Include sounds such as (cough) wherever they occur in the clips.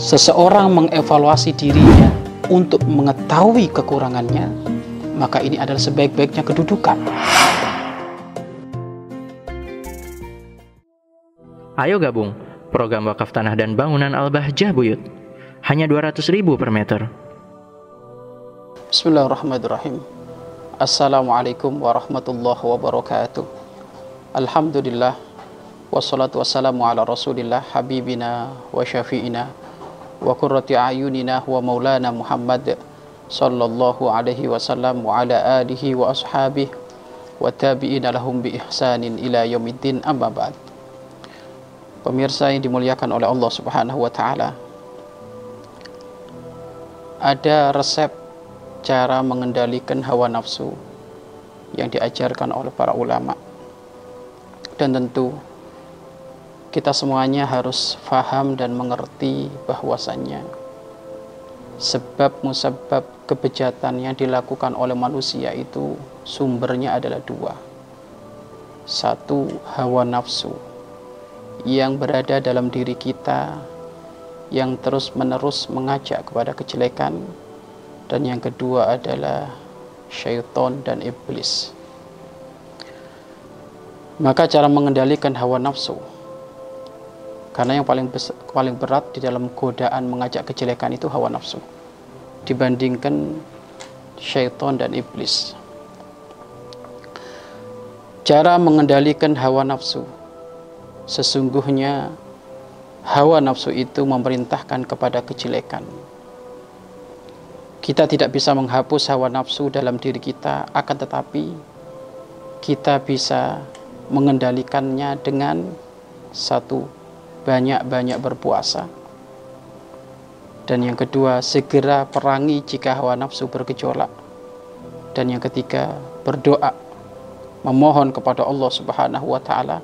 seseorang mengevaluasi dirinya untuk mengetahui kekurangannya, maka ini adalah sebaik-baiknya kedudukan. Ayo gabung program wakaf tanah dan bangunan Al-Bahjah Buyut. Hanya 200 ribu per meter. Bismillahirrahmanirrahim. Assalamualaikum warahmatullahi wabarakatuh. Alhamdulillah wassalatu wassalamu ala rasulillah habibina wa syafi'ina wa qurrati ayunina wa maulana Muhammad sallallahu alaihi wasallam wa ala alihi wa ashabihi wa tabi'ina lahum bi ihsanin ila yaumiddin. Amma ba'd. Pemirsa yang dimuliakan oleh Allah Subhanahu wa taala ada resep cara mengendalikan hawa nafsu yang diajarkan oleh para ulama. Dan tentu kita semuanya harus faham dan mengerti bahwasannya. Sebab musabab kebejatan yang dilakukan oleh manusia itu sumbernya adalah dua. Satu hawa nafsu yang berada dalam diri kita yang terus menerus mengajak kepada kejelekan dan yang kedua adalah syaitan dan iblis. Maka cara mengendalikan hawa nafsu karena yang paling besar, paling berat di dalam godaan mengajak kejelekan itu hawa nafsu. Dibandingkan syaitan dan iblis. Cara mengendalikan hawa nafsu. Sesungguhnya hawa nafsu itu memerintahkan kepada kejelekan. Kita tidak bisa menghapus hawa nafsu dalam diri kita akan tetapi kita bisa mengendalikannya dengan satu banyak-banyak berpuasa. Dan yang kedua segera perangi jika hawa nafsu bergejolak. Dan yang ketiga berdoa memohon kepada Allah Subhanahu wa taala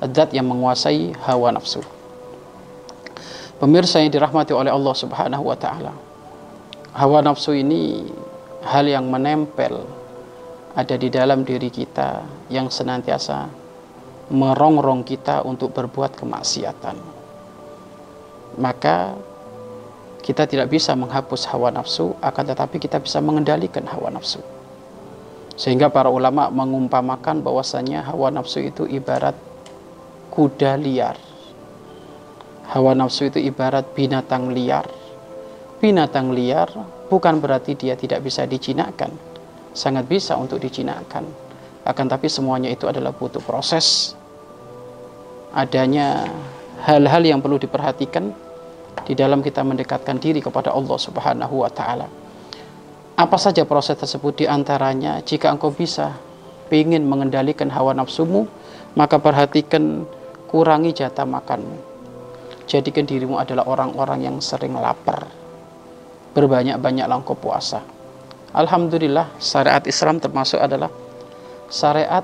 zat yang menguasai hawa nafsu. Pemirsa yang dirahmati oleh Allah Subhanahu wa taala hawa nafsu ini hal yang menempel ada di dalam diri kita yang senantiasa merongrong kita untuk berbuat kemaksiatan. Maka kita tidak bisa menghapus hawa nafsu, akan tetapi kita bisa mengendalikan hawa nafsu. Sehingga para ulama mengumpamakan bahwasanya hawa nafsu itu ibarat kuda liar. Hawa nafsu itu ibarat binatang liar. Binatang liar bukan berarti dia tidak bisa dijinakkan. Sangat bisa untuk dijinakkan. Akan tapi semuanya itu adalah butuh proses adanya hal-hal yang perlu diperhatikan di dalam kita mendekatkan diri kepada Allah Subhanahu wa taala. Apa saja proses tersebut di antaranya jika engkau bisa ingin mengendalikan hawa nafsumu, maka perhatikan kurangi jatah makanmu. Jadikan dirimu adalah orang-orang yang sering lapar. Berbanyak-banyaklah engkau puasa. Alhamdulillah syariat Islam termasuk adalah syariat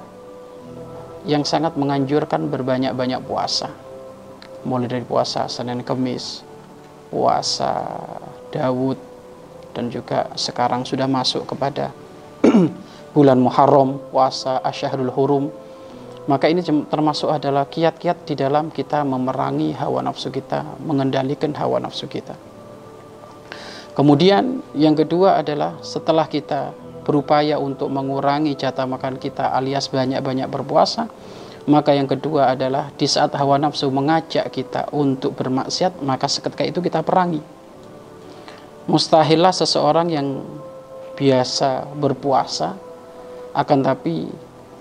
yang sangat menganjurkan berbanyak-banyak puasa. Mulai dari puasa Senin Kemis, puasa Dawud, dan juga sekarang sudah masuk kepada (clears throat) bulan Muharram, puasa Asyahrul Hurum. Maka ini termasuk adalah kiat-kiat di dalam kita memerangi hawa nafsu kita, mengendalikan hawa nafsu kita. Kemudian yang kedua adalah setelah kita berupaya untuk mengurangi jatah makan kita alias banyak-banyak berpuasa maka yang kedua adalah di saat hawa nafsu mengajak kita untuk bermaksiat maka seketika itu kita perangi. Mustahillah seseorang yang biasa berpuasa akan tapi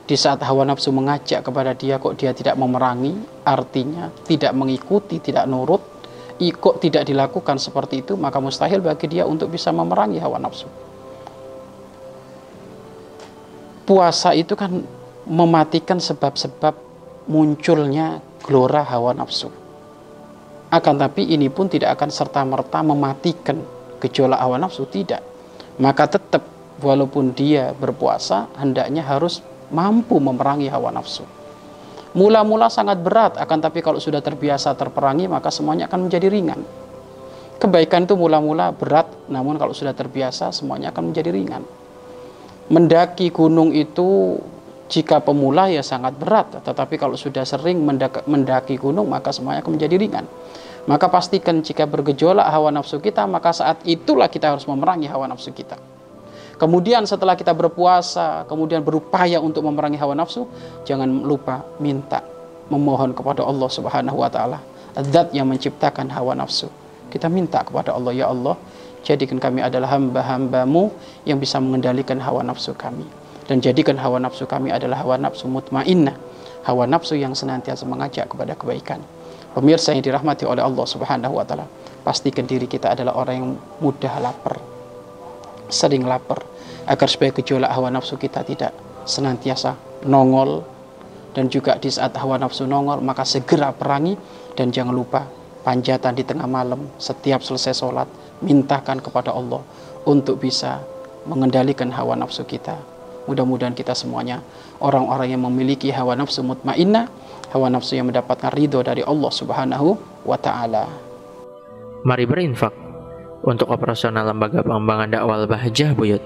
di saat hawa nafsu mengajak kepada dia kok dia tidak memerangi artinya tidak mengikuti tidak nurut kok tidak dilakukan seperti itu maka mustahil bagi dia untuk bisa memerangi hawa nafsu puasa itu kan mematikan sebab-sebab munculnya gelora hawa nafsu. Akan tapi ini pun tidak akan serta-merta mematikan gejolak hawa nafsu, tidak. Maka tetap walaupun dia berpuasa, hendaknya harus mampu memerangi hawa nafsu. Mula-mula sangat berat, akan tapi kalau sudah terbiasa terperangi, maka semuanya akan menjadi ringan. Kebaikan itu mula-mula berat, namun kalau sudah terbiasa, semuanya akan menjadi ringan mendaki gunung itu jika pemula ya sangat berat, tetapi kalau sudah sering mendaki, gunung maka semuanya akan menjadi ringan. Maka pastikan jika bergejolak hawa nafsu kita, maka saat itulah kita harus memerangi hawa nafsu kita. Kemudian setelah kita berpuasa, kemudian berupaya untuk memerangi hawa nafsu, jangan lupa minta, memohon kepada Allah Subhanahu wa taala, zat yang menciptakan hawa nafsu. Kita minta kepada Allah, ya Allah, jadikan kami adalah hamba-hambamu yang bisa mengendalikan hawa nafsu kami. Dan jadikan hawa nafsu kami adalah hawa nafsu mutmainnah, hawa nafsu yang senantiasa mengajak kepada kebaikan. Pemirsa yang dirahmati oleh Allah Subhanahu wa taala, pastikan diri kita adalah orang yang mudah lapar, sering lapar agar supaya gejolak hawa nafsu kita tidak senantiasa nongol dan juga di saat hawa nafsu nongol maka segera perangi dan jangan lupa panjatan di tengah malam setiap selesai sholat mintakan kepada Allah untuk bisa mengendalikan hawa nafsu kita mudah-mudahan kita semuanya orang-orang yang memiliki hawa nafsu mutmainnah hawa nafsu yang mendapatkan ridho dari Allah subhanahu wa ta'ala Mari berinfak untuk operasional lembaga pengembangan dakwah Bahjah Buyut.